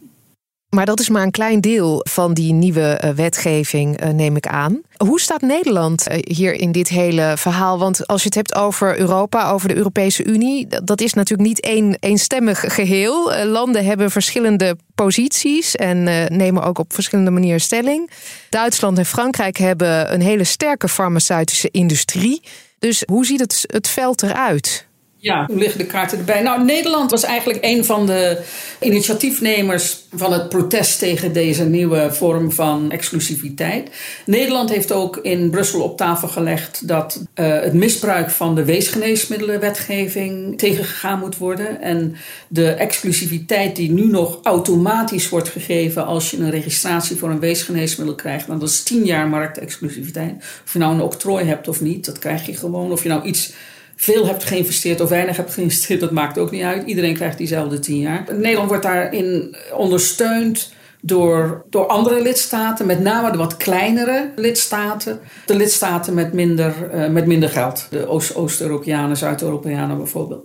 Maar dat is maar een klein deel van die nieuwe eh, wetgeving, eh, neem ik aan. Hoe staat Nederland eh, hier in dit hele verhaal? Want als je het hebt over Europa, over de Europese Unie, dat is natuurlijk niet één eenstemmig geheel. Landen hebben verschillende posities en nemen ook op verschillende manieren stelling. Duitsland en Frankrijk hebben een hele sterke farmaceutische industrie. Dus hoe ziet het, het veld eruit? Ja, hoe liggen de kaarten erbij? Nou, Nederland was eigenlijk een van de initiatiefnemers van het protest tegen deze nieuwe vorm van exclusiviteit. Nederland heeft ook in Brussel op tafel gelegd dat uh, het misbruik van de weesgeneesmiddelenwetgeving tegengegaan moet worden. En de exclusiviteit die nu nog automatisch wordt gegeven als je een registratie voor een weesgeneesmiddel krijgt, dan dat is tien jaar marktexclusiviteit. Of je nou een octrooi hebt of niet, dat krijg je gewoon. Of je nou iets veel hebt geïnvesteerd of weinig hebt geïnvesteerd, dat maakt ook niet uit. Iedereen krijgt diezelfde tien jaar. Nederland wordt daarin ondersteund door, door andere lidstaten, met name de wat kleinere lidstaten. De lidstaten met minder, uh, met minder geld. De Oost-Europeanen, Zuid-Europeanen bijvoorbeeld.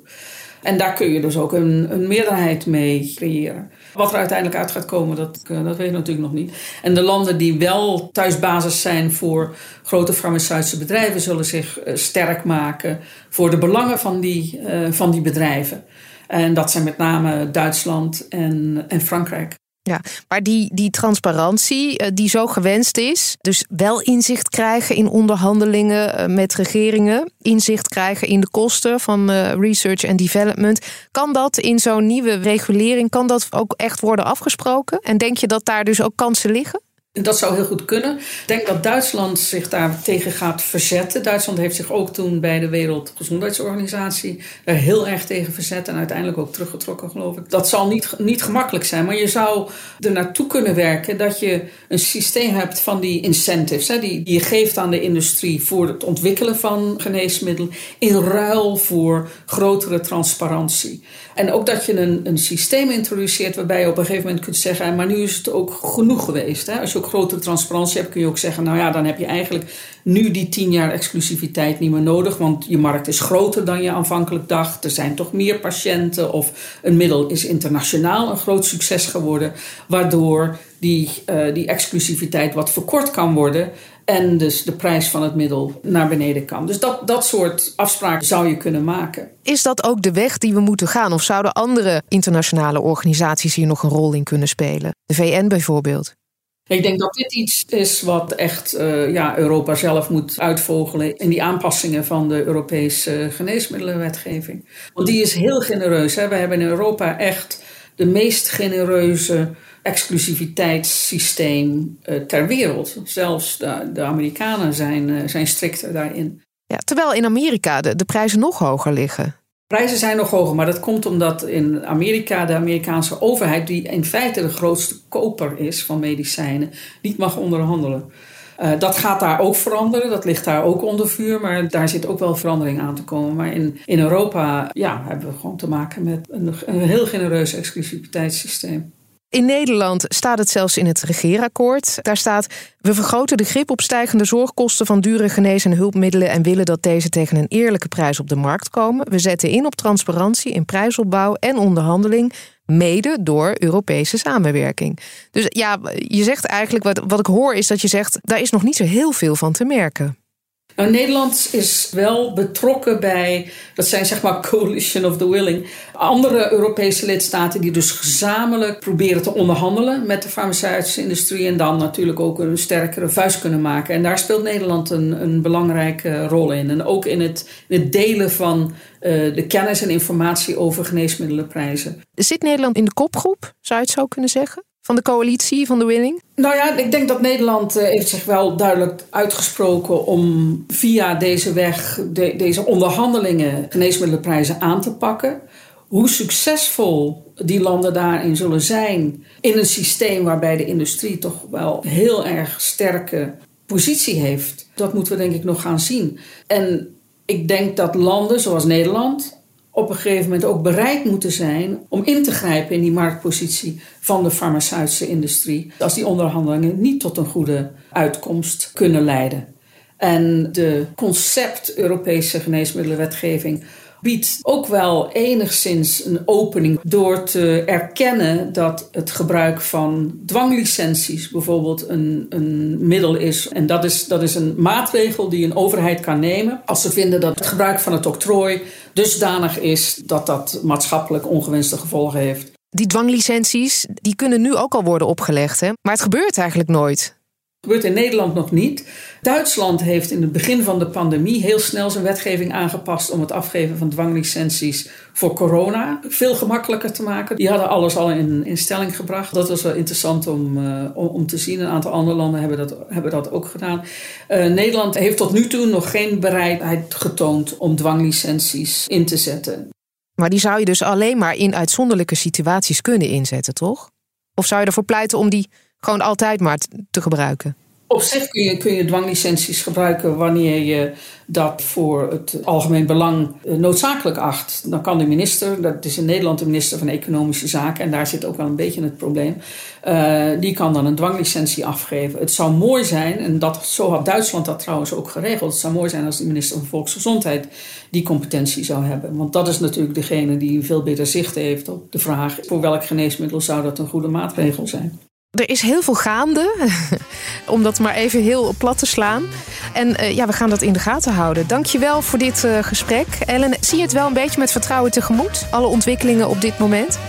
En daar kun je dus ook een, een meerderheid mee creëren. Wat er uiteindelijk uit gaat komen, dat, eh, dat weet ik natuurlijk nog niet. En de landen die wel thuisbasis zijn voor grote farmaceutische bedrijven, zullen zich eh, sterk maken voor de belangen van die, uh, van die bedrijven. En dat zijn met name Duitsland en, en Frankrijk. Ja, maar die, die transparantie eh, die zo gewenst is, dus wel inzicht krijgen in onderhandelingen eh, met regeringen, inzicht krijgen in de kosten van eh, research en development, kan dat in zo'n nieuwe regulering, kan dat ook echt worden afgesproken? En denk je dat daar dus ook kansen liggen? Dat zou heel goed kunnen. Ik denk dat Duitsland zich daar tegen gaat verzetten. Duitsland heeft zich ook toen bij de Wereldgezondheidsorganisatie er heel erg tegen verzet en uiteindelijk ook teruggetrokken, geloof ik. Dat zal niet, niet gemakkelijk zijn, maar je zou er naartoe kunnen werken dat je een systeem hebt van die incentives, hè, die, die je geeft aan de industrie voor het ontwikkelen van geneesmiddelen, in ruil voor grotere transparantie. En ook dat je een, een systeem introduceert waarbij je op een gegeven moment kunt zeggen, maar nu is het ook genoeg geweest. Hè? Als je ook grotere transparantie hebt, kun je ook zeggen, nou ja, dan heb je eigenlijk nu die tien jaar exclusiviteit niet meer nodig, want je markt is groter dan je aanvankelijk dacht. Er zijn toch meer patiënten of een middel is internationaal een groot succes geworden, waardoor die, uh, die exclusiviteit wat verkort kan worden. En dus de prijs van het middel naar beneden kan. Dus dat, dat soort afspraken zou je kunnen maken. Is dat ook de weg die we moeten gaan? Of zouden andere internationale organisaties hier nog een rol in kunnen spelen? De VN bijvoorbeeld? Ik denk dat dit iets is wat echt uh, ja, Europa zelf moet uitvogelen in die aanpassingen van de Europese geneesmiddelenwetgeving. Want die is heel genereus. Hè? We hebben in Europa echt de meest genereuze exclusiviteitssysteem uh, ter wereld. Zelfs de, de Amerikanen zijn, uh, zijn strikter daarin. Ja, terwijl in Amerika de, de prijzen nog hoger liggen. Prijzen zijn nog hoger, maar dat komt omdat in Amerika de Amerikaanse overheid, die in feite de grootste koper is van medicijnen, niet mag onderhandelen. Uh, dat gaat daar ook veranderen, dat ligt daar ook onder vuur, maar daar zit ook wel verandering aan te komen. Maar in, in Europa ja, hebben we gewoon te maken met een, een heel genereus exclusiviteitssysteem. In Nederland staat het zelfs in het regeerakkoord. Daar staat: We vergroten de grip op stijgende zorgkosten van dure genees- en hulpmiddelen en willen dat deze tegen een eerlijke prijs op de markt komen. We zetten in op transparantie in prijsopbouw en onderhandeling, mede door Europese samenwerking. Dus ja, je zegt eigenlijk, wat, wat ik hoor is dat je zegt, daar is nog niet zo heel veel van te merken. Nou, Nederland is wel betrokken bij, dat zijn zeg maar coalition of the willing, andere Europese lidstaten die dus gezamenlijk proberen te onderhandelen met de farmaceutische industrie en dan natuurlijk ook een sterkere vuist kunnen maken. En daar speelt Nederland een, een belangrijke rol in. En ook in het, in het delen van uh, de kennis en informatie over geneesmiddelenprijzen. Zit Nederland in de kopgroep, zou je het zo kunnen zeggen? Van de coalitie, van de winning? Nou ja, ik denk dat Nederland uh, heeft zich wel duidelijk uitgesproken om via deze weg, de, deze onderhandelingen, geneesmiddelenprijzen aan te pakken. Hoe succesvol die landen daarin zullen zijn in een systeem waarbij de industrie toch wel heel erg sterke positie heeft, dat moeten we denk ik nog gaan zien. En ik denk dat landen zoals Nederland, op een gegeven moment ook bereid moeten zijn om in te grijpen in die marktpositie van de farmaceutische industrie. Als die onderhandelingen niet tot een goede uitkomst kunnen leiden. En de concept Europese geneesmiddelenwetgeving biedt ook wel enigszins een opening door te erkennen dat het gebruik van dwanglicenties bijvoorbeeld een, een middel is. En dat is, dat is een maatregel die een overheid kan nemen als ze vinden dat het gebruik van het octrooi dusdanig is dat dat maatschappelijk ongewenste gevolgen heeft. Die dwanglicenties die kunnen nu ook al worden opgelegd, hè? maar het gebeurt eigenlijk nooit gebeurt in Nederland nog niet. Duitsland heeft in het begin van de pandemie heel snel zijn wetgeving aangepast om het afgeven van dwanglicenties voor corona veel gemakkelijker te maken. Die hadden alles al in, in stelling gebracht. Dat was wel interessant om, uh, om, te zien. Een aantal andere landen hebben dat, hebben dat ook gedaan. Uh, Nederland heeft tot nu toe nog geen bereidheid getoond om dwanglicenties in te zetten. Maar die zou je dus alleen maar in uitzonderlijke situaties kunnen inzetten, toch? Of zou je ervoor pleiten om die gewoon altijd maar te gebruiken? Op zich kun je, kun je dwanglicenties gebruiken wanneer je dat voor het algemeen belang eh, noodzakelijk acht. Dan kan de minister, dat is in Nederland de minister van Economische Zaken, en daar zit ook wel een beetje het probleem, uh, die kan dan een dwanglicentie afgeven. Het zou mooi zijn, en dat, zo had Duitsland dat trouwens ook geregeld, het zou mooi zijn als de minister van Volksgezondheid die competentie zou hebben. Want dat is natuurlijk degene die veel beter zicht heeft op de vraag voor welk geneesmiddel zou dat een goede maatregel zijn. Er is heel veel gaande, om dat maar even heel plat te slaan. En uh, ja, we gaan dat in de gaten houden. Dankjewel voor dit uh, gesprek. Ellen, zie je het wel een beetje met vertrouwen tegemoet? Alle ontwikkelingen op dit moment?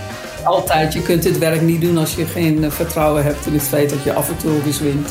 Altijd. Je kunt dit werk niet doen als je geen uh, vertrouwen hebt in het feit dat je af en toe eens wint.